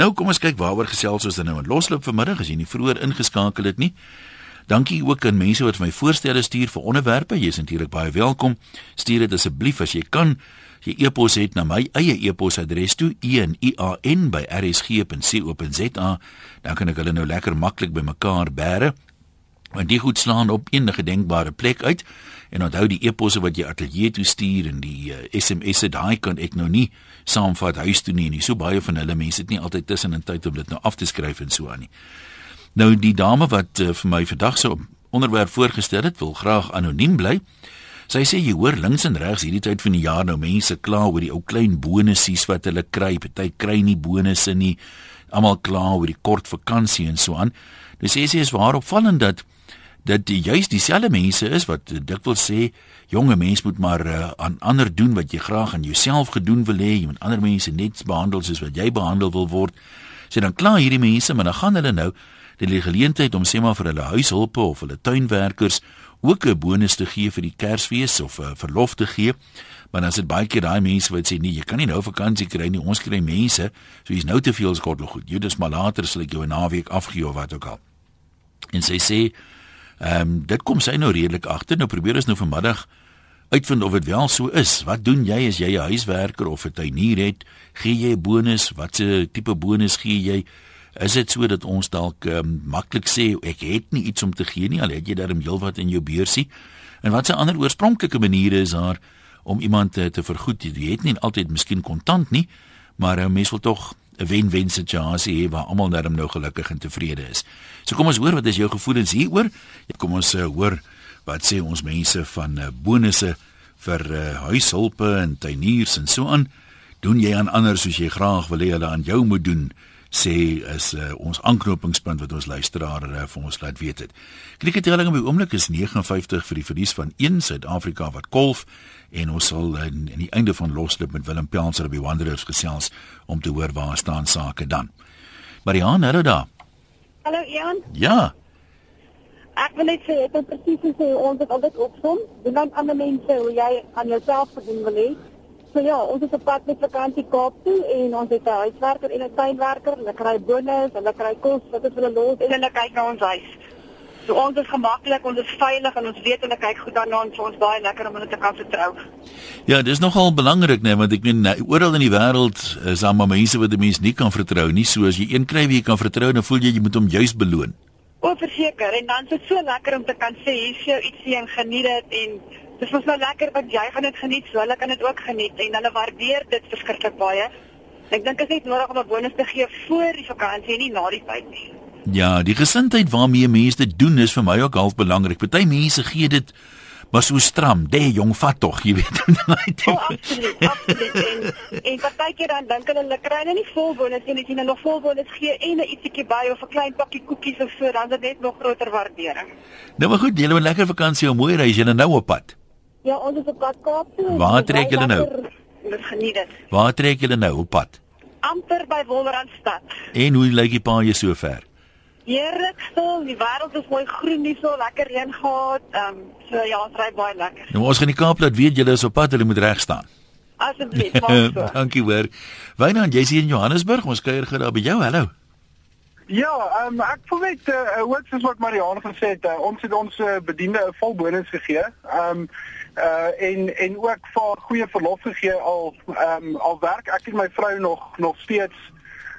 Nou kom ons kyk waaroor gesels ons dan nou in Losloop vanmiddag as jy nie vroeër ingeskakel het nie. Dankie ook aan mense wat vir my voorstelle stuur vir onderwerpe. Jy is natuurlik baie welkom. Stuur dit asseblief as jy kan. Jy e-pos het na my eie e-posadres toe enian@rsg.co.za, dan kan ek hulle nou lekker maklik bymekaar bære. Want die goed slaan op enige denkbare plek uit. En onthou die e-posse wat jy ateljee toe stuur en die uh, SMS'e daai kan ek nou nie saamvat huis toe nie. nie. So baie van hulle mense het nie altyd tussen in tyd om dit nou af te skryf en so aan nie. Nou die dame wat uh, vir my vandag se onderwerp voorgestel het, wil graag anoniem bly. Sy sê jy hoor links en regs hierdie tyd van die jaar nou mense kla oor die ou klein bonussies wat hulle kry. Party kry nie bonusse nie. Almal kla oor die kort vakansie en so aan. Dis sê sy is waarop vallend dat dat die juist dieselfde mense is wat dikwels sê jonge mens moet maar uh, aan ander doen wat jy graag aan jouself gedoen wil hê, jy moet ander mense net behandel soos wat jy behandel wil word. Sê dan kla hierdie mense, maar dan gaan hulle nou die geleentheid om sê maar vir hulle huishulpe of hulle tuinwerkers ook 'n bonus te gee vir die Kersfees of 'n uh, verlof te gee. Maar dan is dit baie keer daai mense wat sê nee, jy kan nie nou vakansie kry nie. Ons kry mense, so jy's nou te veel skottel goed. Jy dis maar later sal ek jou 'n naweek afgee of wat ook al. En sy sê, ehm um, dit kom sy nou redelik agter. Nou probeer ons nou vanmiddag uitvind of dit wel so is. Wat doen jy as jy 'n huiswerker of 'n tuinier het? Gee jy 'n bonus? Watse tipe bonus gee jy? Is dit so dat ons dalk um, maklik sê ek het nie iets om te gee nie al het jy darm heelwat in jou beursie? En watse ander oorspronklike maniere is daar om iemand te, te vergoed? Jy het nie altyd miskien kontant nie, maar 'n mens wil tog 'n wen-wen situasie hê waar almal darm nou gelukkig en tevrede is. So kom ons hoor wat is jou gevoelens hieroor? Kom ons uh, hoor wat sê ons mense van uh, bonusse vir uh, huishulpe en tuiniers en so aan doen jy aan ander soos jy graag wil hê hulle aan jou moet doen sê is uh, ons aanknopingspunt wat ons luisteraar uh, vir ons laat weet het. Kriketelling op die oomblik is 59 vir die verlies van 1 Suid-Afrika wat golf en ons sal in, in die einde van losloop met Willem Pelser op die Wanderers gesels om te hoor waar staan sake dan. Marianne, hallo daar. Hallo Ian. Ja. Ek wil net sê ek het presies gesê ons het altyd opsom. Doen dan ander mense hoe jy aan jouself verdien wil hê. So ja, ons het 'n pad met vakansie Kaap toe en ons het 'n huiswerker en 'n tuinwerker. Hulle kry bonus, hulle kry kos wat is hulle los en hulle kyk na ons huis. So ons is gemaklik, ons is veilig en ons weet hulle kyk goed daarna en vir ons baie lekker om hulle te kan vertrou. Ja, dis nogal belangrik nee, want ek meen nou, oral in die wêreld is daar maar mense wat 'n mens nie kan vertrou nie. So as jy een kry wie jy kan vertrou, dan voel jy jy moet hom juis beloon. O, verseker. En dan is dit so lekker om te kan sê hier's jou ietsie en geniet dit en dit is nou lekker want jy gaan dit geniet, so hulle kan dit ook geniet en hulle waardeer dit verskriklik baie. Ek dink dit is net nodig om 'n bonus te gee voor die vakansie en nie na die tyd nie. Ja, die gesindheid waarmee mense dit doen is vir my ook half belangrik. Party mense gee dit maar so stram, dé jong vat tog, jy weet. oh, absoluut, absoluut. En en partykeer dan dink hulle hulle kry nou nie vol bonus nie, as jy nou nog vol bonus gee en 'n ietsiekie by of 'n klein pakkie koekies of so, dan is dit net nog groter waardering. Nou maar goed, julle moet lekker vakansie hou, mooi reis, julle nou op pad. Ja, ons is op pad Kaap toe. Waar trek julle nou? Ons geniet dit. Waar trek julle nou op pad? amper by Wollerandstad. En hoe lyk die paai so ver? Heerlik stil, die wêreld is mooi groen, nie so lekker reën gehad. Ehm um, so ja, ons ry baie lekker. Nou ons gaan die Kaap laat weet julle is op pad, julle moet reg staan. Asseblief, maak so. Dankie hoor. Wynand, jy's hier in Johannesburg, ons kuier gou daar by jou. Hallo. Ja, um, ek voel net uh, ook soos wat Marianne gesê het, uh, ons het ons uh, bediende 'n vol bonus gegee. Ehm um, uh en en ook vir goeie verlof gegee al ehm um, al werk ek en my vrou nog nog steeds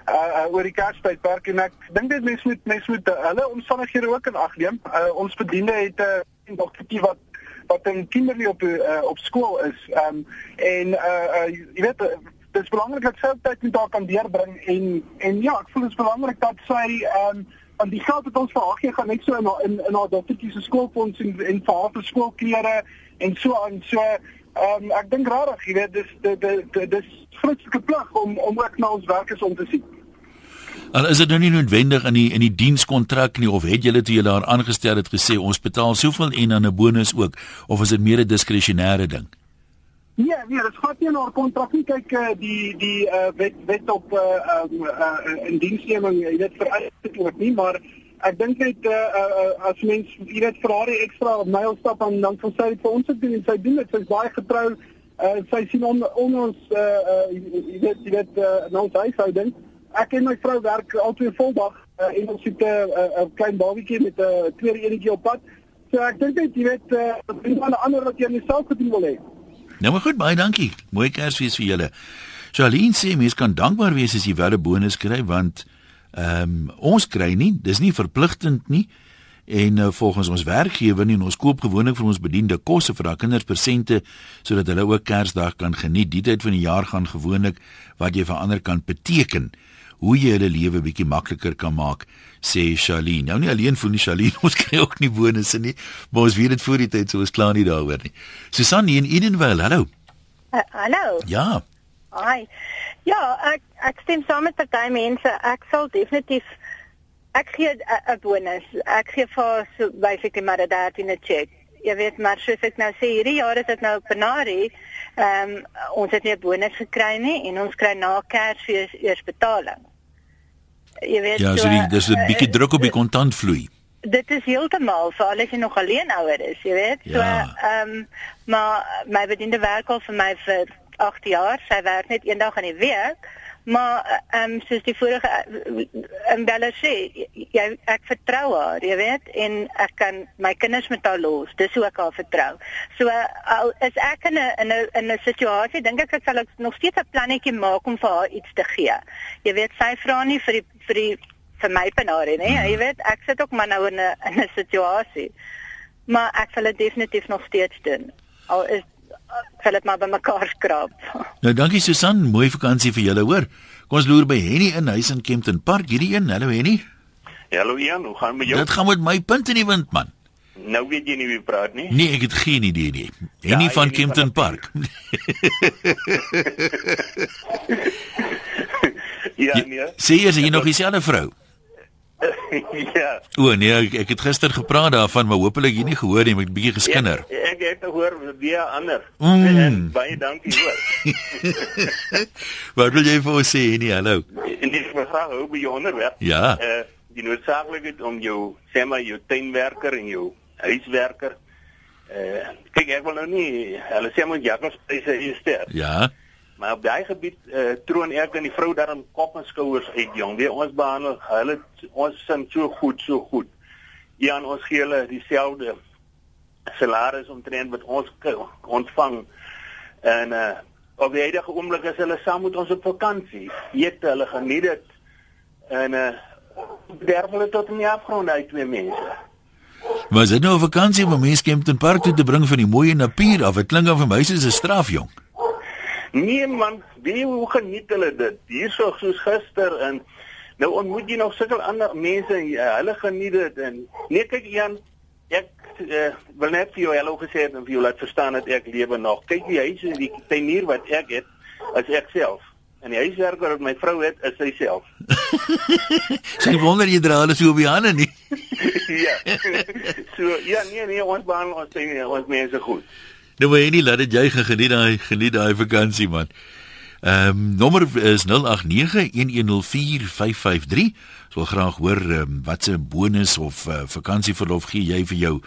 uh, uh oor die Kerstydperk en ek dink dit mense moet mense moet uh, hulle omstandighede ook in ag neem. Uh ons bediende het 'n uh, dogtertjie wat wat in kinderlie op uh, op skool is. Ehm um, en uh, uh jy weet uh, dit is belangrik dat sy tyd met haar kan deurbring en en ja, ek voel dit is belangrik dat sy ehm um, want die geld wat ons vir haar gee gaan net so in in, in haar dogtertjie se skoolfonds en en vir haar skoolklere en so aan so ehm um, ek dink regtig jy weet dis dis dis grootste plig om om ook na ons werkers om te sien. En is dit nou nie noodwendig in die in die dienskontrak nie of het julle toe julle daar aangestel het gesê ons betaal soveel en dan 'n bonus ook of is dit meer 'n diskresionêre ding? Nee, nee, dit gaan nie na 'n kontrak nie. Kyk uh, die die uh, wet wet op uh, um, uh, in diensneming, jy weet vereis dit ook nie, maar ek dink net uh, uh, as mens jy weet Ferrari ekstra op myl stap en dan vir sy vir ons doen en sy doen dit sy's baie getrou uh, sy sien on, on ons uh, uh, jy weet jy weet uh, nou sy sou dink ek en my vrou werk altyd voldag uh, en ons het 'n uh, uh, klein babietjie met 'n uh, tweede enetjie op pad. So ek dink net jy weet uh, die ander wat jy aan jouself gedoen wil hê. Nou maar goed, baie dankie. Mooi Kersfees vir julle. Charlene sê mens kan dankbaar wees as jy wel 'n bonus kry want ehm um, ons kry nie, dis nie verpligtend nie en uh, volgens ons werkgewer nie ons koop gewoonlik vir ons bediende kosse vir daai kinders persente sodat hulle ook Kersdag kan geniet. Die tyd van die jaar gaan gewoonlik wat jy vir ander kan beteken hoe jy hulle lewe bietjie makliker kan maak sê Charlene. Nou nie alleen voel nie Charlene, ons kry ook nie bonusse nie, maar ons weet dit voor die tyd so ons klaar nie daaroor nie. Susan in Edenvale, hallo. Uh, hallo. Ja. Hi. Ja, ek ek stem saam met party mense. Ek sal definitief ek gee 'n bonus. Ek gee vir so basically maar 'n 13 check. Jy weet maar soos ek nou sê hierdie jaar is dit nou Panari. Ehm um, ons het nie 'n bonus gekry nie en ons kry na Kersfees eers betaling. Jy weet Ja, so die, dis 'n bietjie uh, druk op die kontantvloei. Dit is heeltemal vir al as jy nog alleen ouer is, jy weet. So ehm ja. um, maar my bediende werk al vir my vir 8 jaar. Sy werk net een dag in die week. Maar ehm um, soos die vorige ehm uh, beller sê, jy ek vertrou haar, jy weet, en ek kan my kinders met haar los. Dis hoe ek haar vertrou. So al is ek in 'n in 'n in 'n situasie, dink ek ek sal ek nog steeds 'n plannetjie maak om vir haar iets te gee. Jy weet, sy vra nie vir die vir die vir my penarie nie. Jy weet, ek sit ook maar nou in 'n in 'n situasie. Maar ek sal dit definitief nog steeds doen. Al is sal dit maar bymekaar skraap. Nou dankie Susan, mooi vakansie vir julle hoor. Kom ons loer by Henny in huis in Kempton Park. Hierdie een, hallo Henny. Hallo Ian, hoe gaan met jou? Dit gaan met my punt in die wind man. Nou weet jy nie wie praat nie. Nee, ek het geen idee nie. Henny ja, van Kempton Park. ja, nee. Sê jy nog dieselfde vrou? ja. O nee, ek, ek het gister gepraat daarvan, maar hopelik jy nie gehoor nie, ek het bietjie geskinder. Ek, ek het gehoor wie ander. Mm. Baie dankie hoor. Wat wil jy vir ons sê nie? Hallo. En dis my vraag hoe by jou onderwerp. Ja. Eh uh, die noodsaaklikheid om jou sê maar jou tuinwerker en jou huiswerker eh uh, kyk ek wil nou nie hulle sê moet jakkals pryse insteer. Ja. Maar op daai gebied uh, troon ek en die vrou daarin kop en skouers uit jong. Wie ons behandel, hulle ons sin so goed, so goed. Ja, ons gee hulle dieselfde salaris omtrent wat ons ontvang. En uh op die huidige oomblik is hulle saam met ons op vakansie. Eet hulle geniet dit. En uh derf hulle tot in die afgrond uit twee mense. Was dit nou 'n vakansie om mense Kempton Park toe te bring van die mooi natuur af? Dit klink of vir my soos 'n straf, jong. Nee man, wie hoe geniet hulle dit? Hierso soos gister en nou ontmoet jy nog sulke ander mense en uh, hulle geniet dit en nee kyk Jan, ek uh, wil net vir jou hallo gesê het en vir jou laat verstaan dat ek lewe nog. Kyk die huis en die tuinier wat ek het, as ek self. En die huiswerker wat my vrou het, is sy self. Sy wonder jy dra alles so op die hande nie. ja. so ja, nee nee, ons behandel ons ons mense goed. Nou maar nie laat dit jy geniet daai geniet daai vakansie man. Ehm um, nommer is 0891104553. Sou graag hoor um, wat se bonus of uh, vakansieverlof gee jy vir jou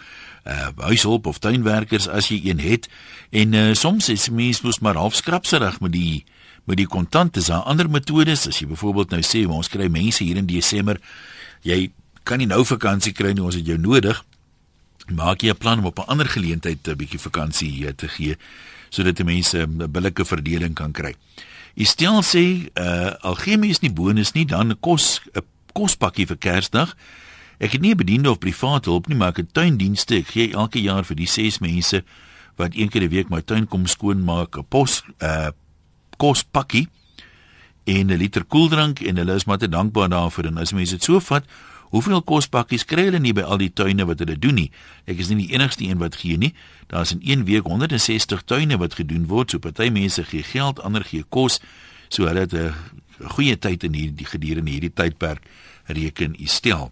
uh huishulp of tuinwerkers as jy een het. En uh, soms is mens mos maar half skrapserig met die met die kontant. Is daar ander metodes as jy byvoorbeeld nou sê ons kry mense hier in Desember. Jy kan nie nou vakansie kry nie, ons het jou nodig maak jy 'n plan om op 'n ander geleentheid 'n bietjie vakansie te gee sodat die mense 'n billike verdeling kan kry. Stel sê uh algemeen is nie bonus nie dan kos 'n kospakkie vir Kersdag. Ek het nie 'n bediende of privaat hulp nie, maar ek het tuindienste. Ek gee elke jaar vir die 6 mense wat een keer 'n week my tuin kom skoonmaak 'n pos uh kospakkie en 'n liter koeldrank en hulle is maar te dankbaar daarvoor en as mense dit so vat Hoeveel kospakkies kry hulle nie by al die tuine wat hulle doen nie? Ek is nie die enigste een wat gee nie. Daar's in een week 160 tuine wat gedoen word. So party mense gee geld, ander gee kos. So hulle het 'n goeie tyd in hierdie gedurende hierdie tydperk reken u stel.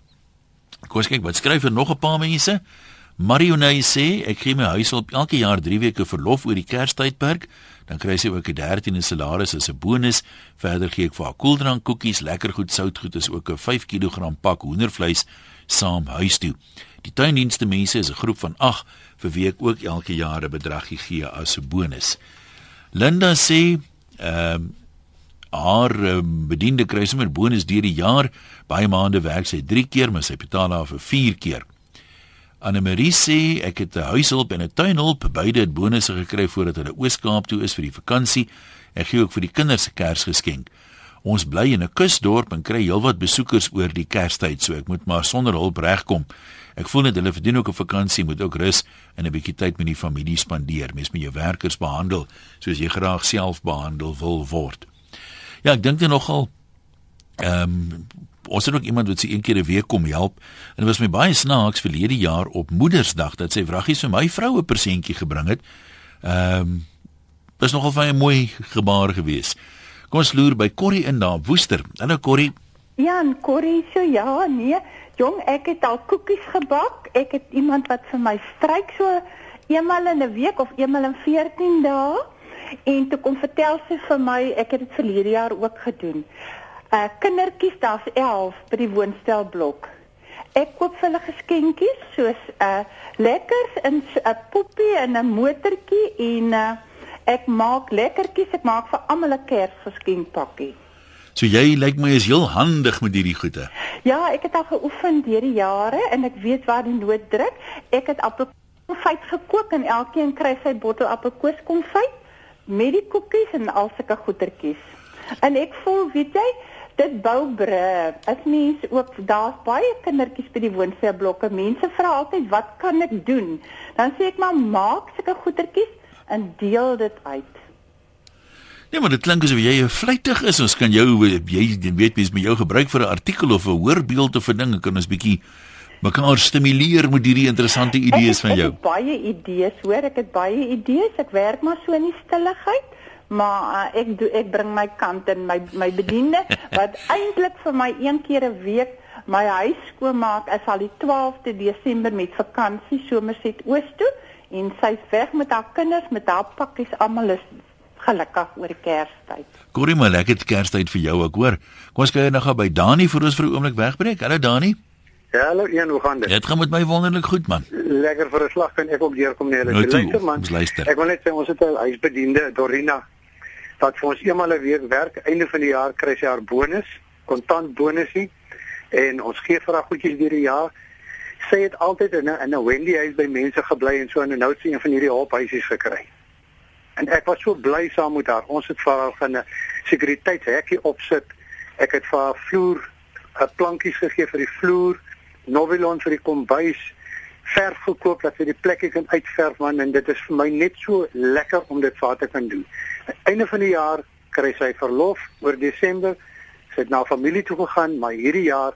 Kom ons kyk wat skryf er nog 'n paar mense. Marionay sê ek gee my huishulp elke jaar 3 weke verlof oor die Kerstydperk dan kry sy ook 'n 13de salaris as 'n bonus. Verder gee ek vir haar koeldrank, koekies, lekker goed, soutgoed is ook 'n 5 kg pak hoendervleis saam huis toe. Die tuindienste mense is 'n groep van 8 vir wie ek ook elke jaar 'n bedragie gee as 'n bonus. Linda sê, ehm um, haar uh, bediende kry sommer bonus deur die jaar. Baie maande werk sy 3 keer, maar sy betaal haar vir 4 keer. Anne-Marie sê ek het 'n huishulp en 'n tuinhulp, beide het bonusse gekry voordat hulle Oos-Kaap toe is vir die vakansie. Ek gee ook vir die kinders 'n Kersgeskenk. Ons bly in 'n kusdorp en kry heelwat besoekers oor die Kerstyd, so ek moet maar sonder hulp regkom. Ek voel net hulle verdien ook 'n vakansie, moet ook rus en 'n bietjie tyd met die familie spandeer. Mens moet jou werkers behandel soos jy graag self behandel wil word. Ja, ek dink dit nogal ehm um, ons het ook iemand wat sy een keer 'n week kom help en dit was my baie snaaks verlede jaar op Moedersdag dat sy vraggies vir my vroue persentjie gebring het. Ehm um, was nogal baie mooi gebaar geweest. Kom ons loer by Corrie in daar Woester. Hallo Corrie. Ja, en Corrie so ja, nee. Jong, ek het al koekies gebak. Ek het iemand wat vir my stryk so eenmal in 'n week of eenmal in 14 dae. En toe kom vertel sy vir my, ek het dit verlede jaar ook gedoen uh kindertjies daar's 11 by die woonstelblok. Ek koop vir hulle geskenkies soos 'n uh, lekkers in 'n uh, poppie en 'n motortjie en uh, ek maak lekkertjies, ek maak vir almal 'n Kersgeskenkpakkie. So jy lyk my is heel handig met hierdie goede. Ja, ek het al geoefen deur die jare en ek weet waar die nood druk. Ek het appelkonfyt gekook en elkeen kry sy bottel appelkoeskonfyt met die koekies en al sulke goetertjies. En ek voel, weet jy, dit bou bru. As mens ook daar's baie kindertjies by die woonstelblokke. Mense vra altyd wat kan ek doen? Dan sê ek maar maak sulke goetertjies en deel dit uit. Nee, maar dit klink asof jy vlugtig is. Ons kan jou jy weet mens met jou gebruik vir 'n artikel of 'n hoorbeeld of 'n ding, kan ons bietjie mekaar stimuleer met hierdie interessante idees van jou. Ek het baie idees, hoor, ek het baie idees. Ek werk maar so in die stilligheid maar uh, ek do, ek bring my kant in my my bediende wat eintlik vir my een keer 'n week my huis skoonmaak is al die 12de Desember met vakansie somerset oos toe en sy's weg met haar kinders met haar pakkies almal is gelukkig oor Kerstyd. Goeie maar lekker Kerstyd vir jou ook hoor. Kom ons kyk nou gou by Dani vir ons vir 'n oomblik wegbreek. Hallo Dani. Ja, hallo Ian, hoe gaan dit? Dit gaan met my wonderlik goed man. Lekker vir 'n slag kan ek ook deurkom nee, nou, luister man. Luister. Ek wil net sê ons het 'n huisbediende Dorina wat vir ons eenmal 'n week werk einde van die jaar kry sy haar bonus, kontant bonusie en ons gee vir haar goedjies deur die jaar. Sy het altyd in 'n in 'n Wendy huis by mense gebly en so en nou sien een van hierdie hulphuisies gekry. En ek was so bly saam met haar. Ons het vir haar gaan 'n sekuriteitshekkie opsit. Ek het vir haar vloer 'n plankies gegee vir die vloer, novelon vir die kombuis verf gekoop dat sy die plekke kan uitverf man en dit is vir my net so lekker om dit vir te kan doen einde van die jaar kry sy verlof oor Desember. Sy het na familie toe gegaan, maar hierdie jaar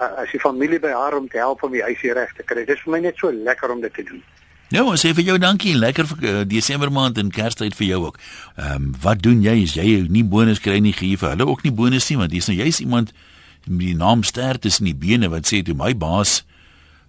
uh, is die familie by haar om te help om die huisie reg te kry. Dit is vir my net so lekker om dit te doen. Nou, ons sê vir jou dankie, lekker vir uh, Desember maand en Kerstyd vir jou ook. Ehm um, wat doen jy as jy nie bonus kry nie gee vir hulle ook nie bonus nie want jy's nou jy's iemand met die naam ster tussen die bene wat sê toe my baas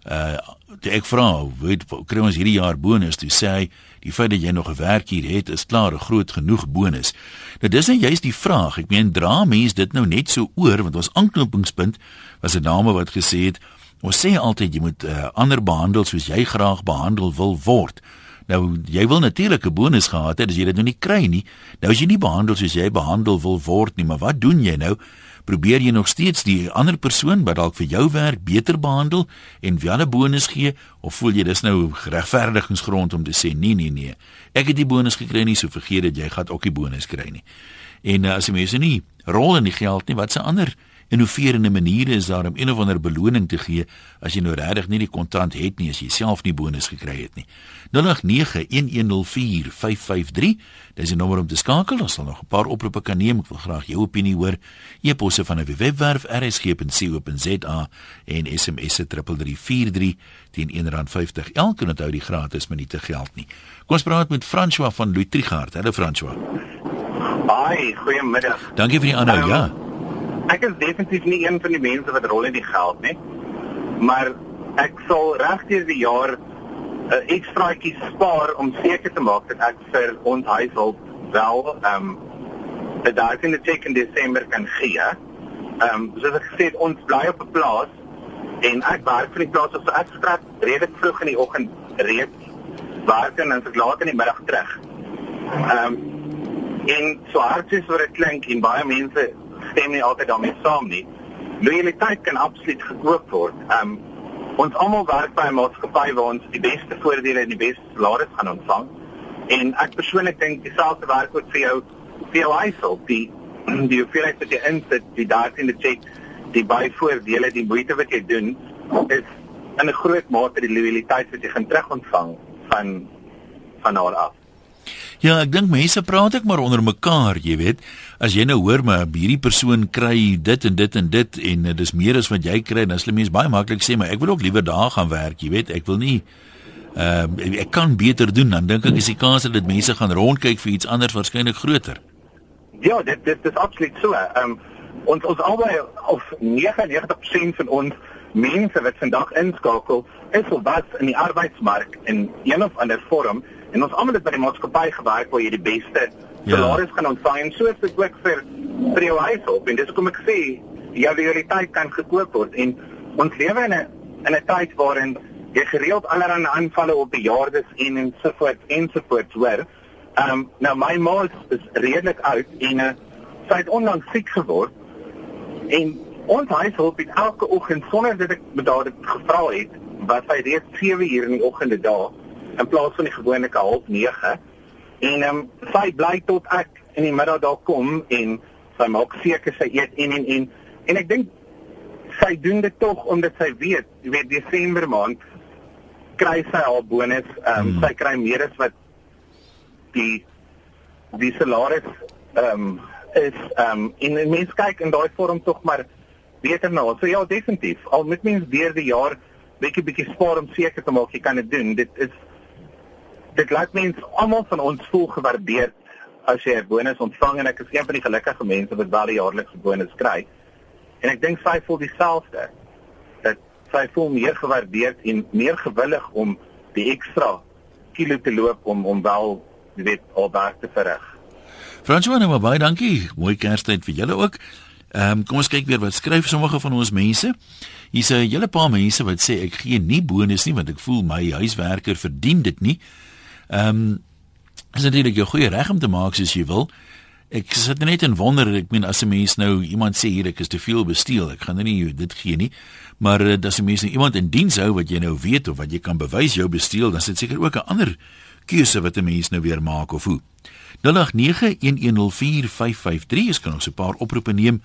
uh ek vra, weet kry ons hierdie jaar bonus? Toe sê hy die feit dat jy nog 'n werk hier het is klaar 'n groot genoeg bonus. Nou dis net juist die vraag. Ek meen dra mense dit nou net so oor want ons aanknopingspunt was 'n dame wat gesê het ons sê altyd jy moet uh, ander behandel soos jy graag behandel wil word. Nou jy wil natuurlik 'n bonus gehad het as jy dit nou nie kry nie. Nou as jy nie behandel soos jy behandel wil word nie, maar wat doen jy nou? Probeer jy nog steeds die ander persoon wat dalk vir jou werk beter behandel en wie 'n bonus gee of voel jy dis nou regverdigingsgrond om te sê nee nee nee ek het die bonus gekry nie so vergeet dat jy gaan ook die bonus kry nie. En uh, as jy mense nie rol in die geld nie wat se ander innoverende maniere is daar om een of ander beloning te gee as jy nou regtig nie die kontant het nie as jy self nie bonus gekry het nie. 0891104553. Dis die nommer om te skakel. Ons sal nog 'n paar oproepe kan neem. Ek wil graag jou opinie hoor. E-posse van 'n webwerf rsg.co.za en SMS se 3343 teen R1.50. Elke onthou die gratis minute geld nie. Kom ons praat met François van Luitrigard. Hallo François. Haai, goeiemiddag. Dankie vir die aanhou. Um, ja ek is definitief nie een van die mense wat rol in die geld nie. Maar ek sal regdeur die jaar 'n uh, eh, ekstraatjie spaar om seker te maak dat ek vir ons huishulp wel ehm um, 'n dalk in die in Desember kan gee. Ehm um, soos ek gesê het, ons bly op 'n plaas en ek werk vir die plaas of so ek skryf redelik vroeg in die oggend reeds werk en dan se laat in die middag terug. Ehm um, En so hard soos wat dit klink en baie mense stem nie altyd daarmee saam nie. Loyaliteit kan absoluut gekoop word. Um ons almal werk by 'n maatskappy waar ons die beste voordele en die beste salaris gaan ontvang. En ek persoonlik dink dieselfde werk ook vir jou vir jou huishoud. Die die hoeveelheid wat jy insit, die daarin check, die byvoordele, die moeite wat jy doen is in 'n groot mate die loyaliteit wat jy gaan terugontvang van van haar af. Ja, ek dink mense praat ek maar onder mekaar, jy weet. As jy nou hoor maar hierdie persoon kry dit en dit en dit en dit is meer as wat jy kry, dan sal mense baie maklik sê maar ek wil ook liewer daar gaan werk, jy weet. Ek wil nie ehm uh, ek kan beter doen dan dink ek is die kans dat mense gaan rondkyk vir iets anders waarskynlik groter. Ja, dit dit is absoluut so. Ehm um, ons ons albei of 99% van ons mense wat vandag inskakel is of was in die arbeidsmark in een of ander vorm en ons almal het by die maatskappy gewerk waar jy die beste ja. salaris ja. kan ontvang so is dit ook vir vir jou huishulp en dis hoekom ek sê jou realiteit kan gekoop word en ons lewe in 'n in 'n tyd waarin jy gereeld allerlei aanvalle op bejaardes en en so voort en so voort hoor. Ehm um, nou my ma is redelik oud en uh, sy het onlangs siek geword en ons huishulp het elke oggend sonder dat ek met haar gevra het wat sy reeds 7 uur in die oggende daar in plaas van die gewone half 9 en ehm um, sy bly tot ek in die middag daar kom en sy maak seker sy eet en en en en ek dink sy doen dit tog omdat sy weet jy weet Desember maand kry sy haar bonus ehm um, hmm. sy kry meer as wat die die salaris ehm um, is ehm um, en mense kyk in daai vorm tog maar beter na. So ja, definitief. Al moet mens deur die jaar bietjie bietjie spaar om seker te maak jy kan dit doen. Dit is dit laat mens almal van ons voel gewaardeer as jy 'n bonus ontvang en ek is een van die gelukkige mense wat wel 'n jaarlikse bonus kry. En ek dink sy voel dieselfde. Dat sy voel meer gewaardeer en meer gewillig om die ekstra kilo te loop om om wel weet al daar te verrig. Franswa, nou baie dankie. Mooi Kerstyd vir julle ook. Ehm um, kom ons kyk weer wat skryf sommige van ons mense. Hier's 'n hele paar mense wat sê ek gee nie bonus nie want ek voel my huiswerker verdien dit nie. Ehm um, is natuurlik 'n goeie reg om te maak soos jy wil. Ek sit net en wonder, ek meen as 'n mens nou iemand sê hier ek is te veel besteel, ek gaan nou nie dit gee nie. Maar uh, as 'n mens nou iemand in diens hou wat jy nou weet of wat jy kan bewys jou besteel, dan is dit seker ook 'n ander keuse wat 'n mens nou weer maak of hoe. 0891104553 is kan ons 'n paar oproepe neem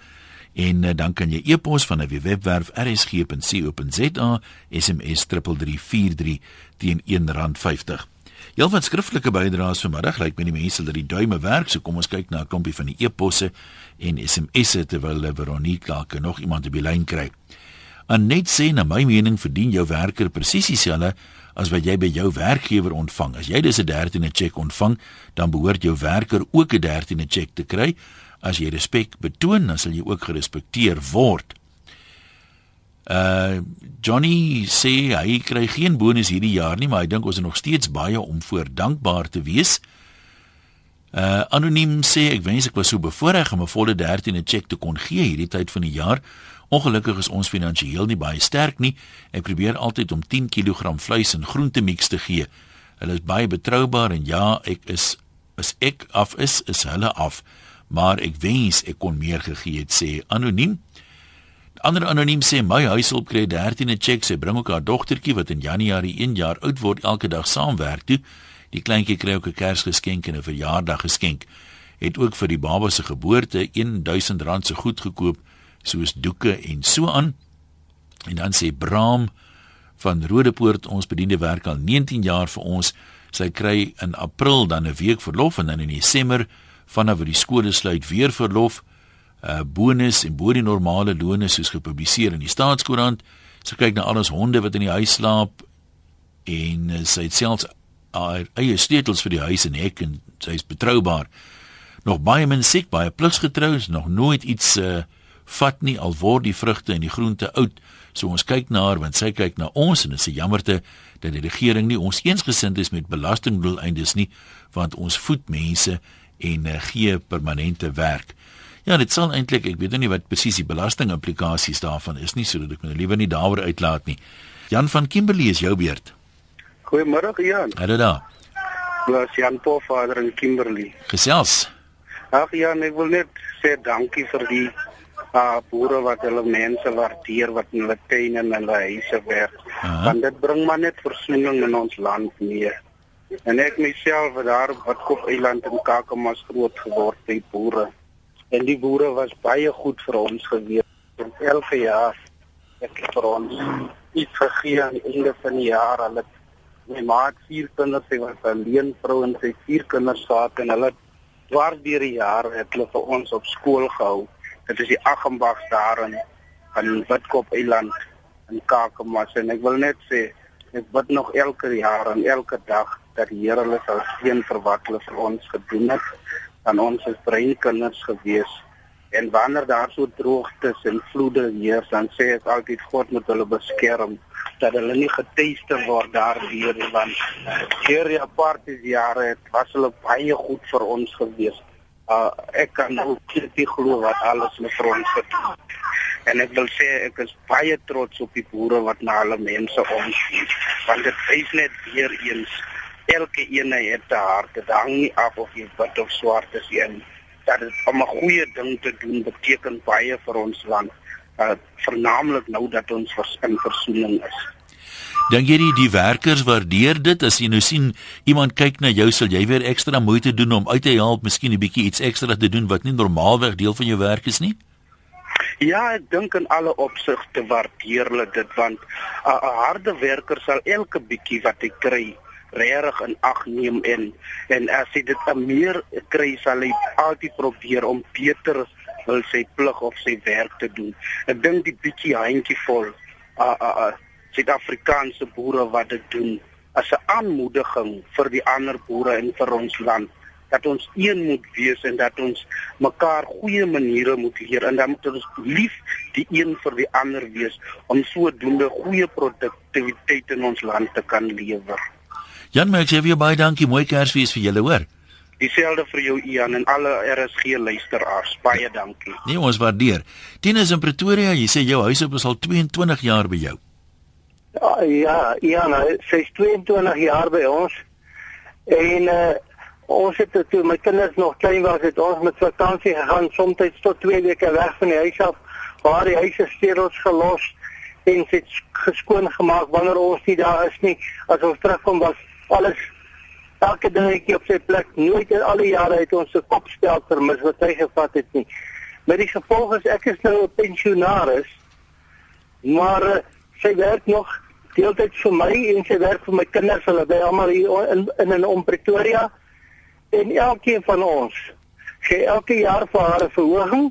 en uh, dan kan jy e-pos van 'n webwerf rsg.co.za SMS 3343 teen R1.50. Heel wat skriftelike bydraes vanmiddag lyk my die mense dat die duime werk so kom ons kyk na 'n klompie van die e-posse en SMS'e terwyl Veronique dalk nog iemand op die lyn kry. Anet sê na my mening verdien jou werker presies dieselfde as wat jy by jou werkgewer ontvang. As jy dus 'n 13de cheque ontvang, dan behoort jou werker ook 'n 13de cheque te kry. As jy respek betoon, dan sal jy ook gerespekteer word. Uh Johnny sê hy kry geen bonus hierdie jaar nie, maar hy dink ons is nog steeds baie om voor dankbaar te wees. Uh anoniem sê ek wens ek was so bevoorreg om 'n volle 13de cheque te kon gee hierdie tyd van die jaar. Ongelukkig is ons finansiëel nie baie sterk nie. Ek probeer altyd om 10 kg vleis en groente mix te gee. Hulle is baie betroubaar en ja, ek is as ek af is, is hulle af. Maar ek wens ek kon meer gegee het sê anoniem. Ander anoniem sê my huishulp kry 13e cheque, sy bring ook haar dogtertjie wat in Januarie 1 jaar oud word elke dag saamwerk toe. Die kleintjie kry ook 'n Kersgeskenk en 'n verjaardaggeskenk. Het ook vir die baba se geboorte R1000 se goed gekoop soos doeke en so aan. En dan sê Braam van Rodepoort ons bediende werk al 19 jaar vir ons. Sy kry in April dan 'n week verlof en dan in Desember vanaf die skole sluit weer verlof. Uh, bonus en bo die normale lone soos gepubliseer in die staatskoerant. Sy kyk na alles honde wat in die huis slaap en uh, sy het selfs haar eie sleutels vir die huis en hek en sy is betroubaar. Nog baie min siek, baie pligsgetrou, is nog nooit iets uh, vat nie al word die vrugte en die groente oud. So ons kyk na haar want sy kyk na ons en dit is 'n jammerte dat die regering nie ons eensgesind is met belastingdoeleindes nie want ons voed mense en uh, gee permanente werk. Ja, dit sal eintlik ek weet nou nie wat presies die belastingimplikasies daarvan is nie sodat ek my liewer nie daaroor uitlaat nie. Jan van Kimberley is jou beurt. Goeiemôre Jan. Hallo daar. Dis Jan Paul vader in Kimberley. Gesels. Ag ja, ek wil net sê dankie vir die uh boere wat hulle mense waardeer wat in hulle tuine en hulle huise werk. Want dit bring maar net versoening in ons land mee. En ek myself daar wat kop eiland in Kakamas groot geword by boere. En die boere was baie goed vir ons gewees. En elke jaar ek het vir ons iets gegee aan die einde van die jaar. Hulle my maat vier kinders, sy was alleen vrou en sy vier kinders gehad en hulle dwars deur die jaar het hulle vir ons op skool gehou. Dit is die Agambag daar in aan Witkop Eiland in Kakamas en ek wil net sê ek bid nog elke jaar en elke dag dat die Here hulle sal seën vir wat hulle vir ons gedoen het aan ons as breinkinders gewees. En wanneer daar so droogtes en vloede heers dan sê ek altyd God moet hulle beskerm dat hulle nie getuister word daardeur nie want hierdie aparte jare het was hulle baie goed vir ons gewees. Uh, ek kan ook nie glo wat alles met ons gedoen en ek wil sê ek is baie trots op die boere wat na hulle mense omsien want dit wys net weer eens elke een het 'n hart dit hang nie af of jy wit of swart is en dat dit om 'n goeie ding te doen beteken baie vir ons land uh, vernaamlik nou dat ons vers in versoening is. Dink jy die, die werkers waardeer dit? As jy nou sien iemand kyk na jou sal jy weer ekstra moeite doen om uit te help, miskien 'n bietjie iets ekstra te doen wat nie normaalweg deel van jou werk is nie? Ja, ek dink in alle opsigte waardeer hulle dit want 'n uh, harde werker sal elke bietjie wat hy kry regtig in ag neem en en as hy dit meer kry sal hy altyd probeer om beter wil sy plig of sy werk te doen. Ek dink die bietjie handjievol uh uh, uh Suid-Afrikaanse boere wat dit doen as 'n aanmoediging vir die ander boere in vir ons land dat ons een moet wees en dat ons mekaar goeie maniere moet leer en dan moet ons lief die een vir die ander wees om sodoende goeie produktiwiteit in ons land te kan lewer. Jan, ek sê vir baie dankie, mooi Kersfees vir julle, hoor. Dieselfde vir jou Ian en alle RSG luisteraars. Baie dankie. Nee, ons waardeer. Tinus in Pretoria, jy sê jou huis op is al 22 jaar by jou. Ja, ja, ja, nou, sy is 22 jaar by ons. En uh ons het toe my kinders nog klein was, het ons met vakansie gegaan, soms tot 2 weke weg van die huis af, waar die huise steeds gelos en sit geskoon gemaak wanneer ons nie daar is nie. As ons terugkom was alles elke dingetjie op sy plek. Nooit in al die jare het ons se kopstel vermis wat hy gevat het nie. Met die gevolg is ek is nou 'n pensionaris. Maar uh, sy werk nog deeltyd vir my en sy werk vir my kinders hulle by almal hier in in in om Pretoria en elkeen van ons gee elke jaar vir haar 'n verhoging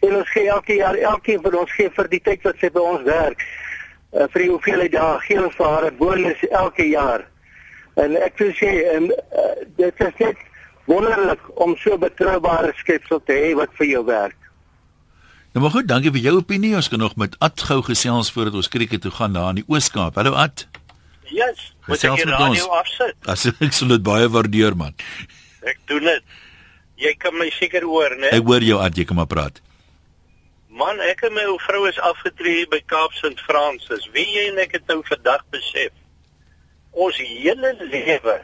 en ons gee elke jaar elkeen van ons gee vir die tyd wat sy by ons werk uh, vir hoeveelheid dae gee ons vir haar 'n bonus elke jaar en ek wil sê en uh, dit is net wonderlik om so betroubare skepsel te hê wat vir jou werk Nou maar goed, dankie vir jou opinie. Ons kan nog met Ad gou gesels voordat ons krieket toe gaan daar in die Oos-Kaap. Hallo Ad. Yes, moet ek die radio afsit? As ek sou dit baie waardeer man. Ek doen dit. Jy kan my seker hoor, né? Ek hoor jou Ad, jy kan maar praat. Man, ek en my vrou is afgetree by Kaap St. Francis. Wie jy en ek het nou vandag besef. Ons hele lewe.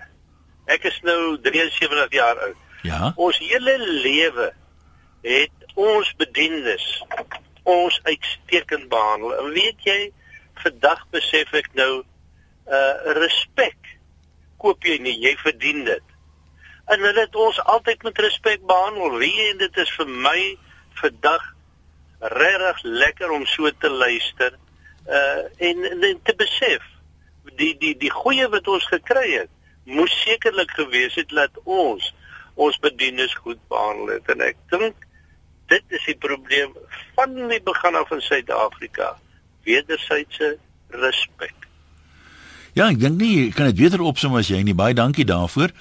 Ek is nou 73 jaar oud. Ja. Ons hele lewe het ons bedienis ons uitstekend behandel. En weet jy, vandag besef ek nou uh respek koop jy nie, jy verdien dit. En hulle het ons altyd met respek behandel. Wie en dit is vir my vandag regtig lekker om so te luister uh en, en te besef die die die goeie wat ons gekry het moes sekerlik gewees het dat ons ons bedienis goed behandel het en ek dink dit is die probleem van die begin af in Suid-Afrika. Wederwysige respek. Ja, ek dink nie kan dit beter opsom as jy nie. Baie dankie daarvoor.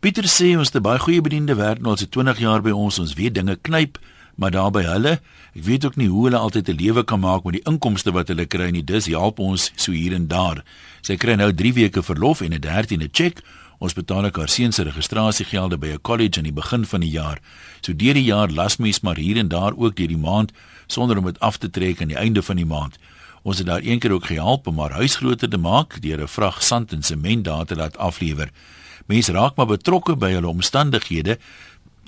Pieter sê ons het baie goeie bediende werk nou al se 20 jaar by ons. Ons weet dinge knyp, maar daar by hulle, ek weet ook nie hoe hulle altyd 'n lewe kan maak met die inkomste wat hulle kry nie. Dis help ons so hier en daar. Sy kry nou 3 weke verlof en 'n 13de cheque Ons betaal ook haar seun se registrasiegelde by 'n college aan die begin van die jaar. So deur die jaar las mens maar hier en daar ook deur die maand sonder om dit af te trek aan die einde van die maand. Ons het daar een keer ook gehelp om haar huis groter te maak deur 'n vrag sand en sement daar te laat aflewer. Mense raak maar betrokke by hulle omstandighede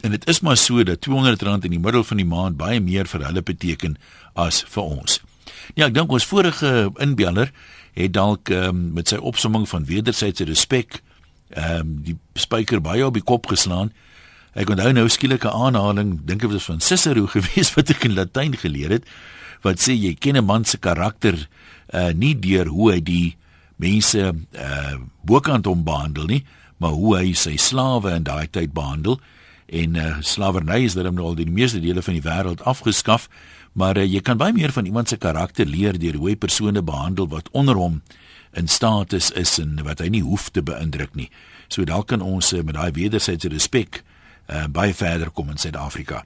En dit is maar so dat R200 in die middel van die maand baie meer vir hulle beteken as vir ons. Ja, ek dink ons vorige inbeller het dalk um, met sy opsomming van wederwysige respek ehm um, die spyker baie op die kop geslaan. Ek onthou nou skielike aanhaling, dink ek was van Cicero gewees wat ek in Latyn geleer het wat sê jy ken 'n man se karakter uh nie deur hoe hy die mense uh bokant hom behandel nie, maar hoe hy sy slawe in daai tyd behandel. En uh slawerny is dan nou al die meeste dele van die wêreld afgeskaf, maar uh, jy kan baie meer van iemand se karakter leer deur hoe hy persone behandel wat onder hom in status is en wat hy nie hoef te beïndruk nie. So dalk kan ons uh, met daai wederwysige respek uh, baie verder kom in Suid-Afrika.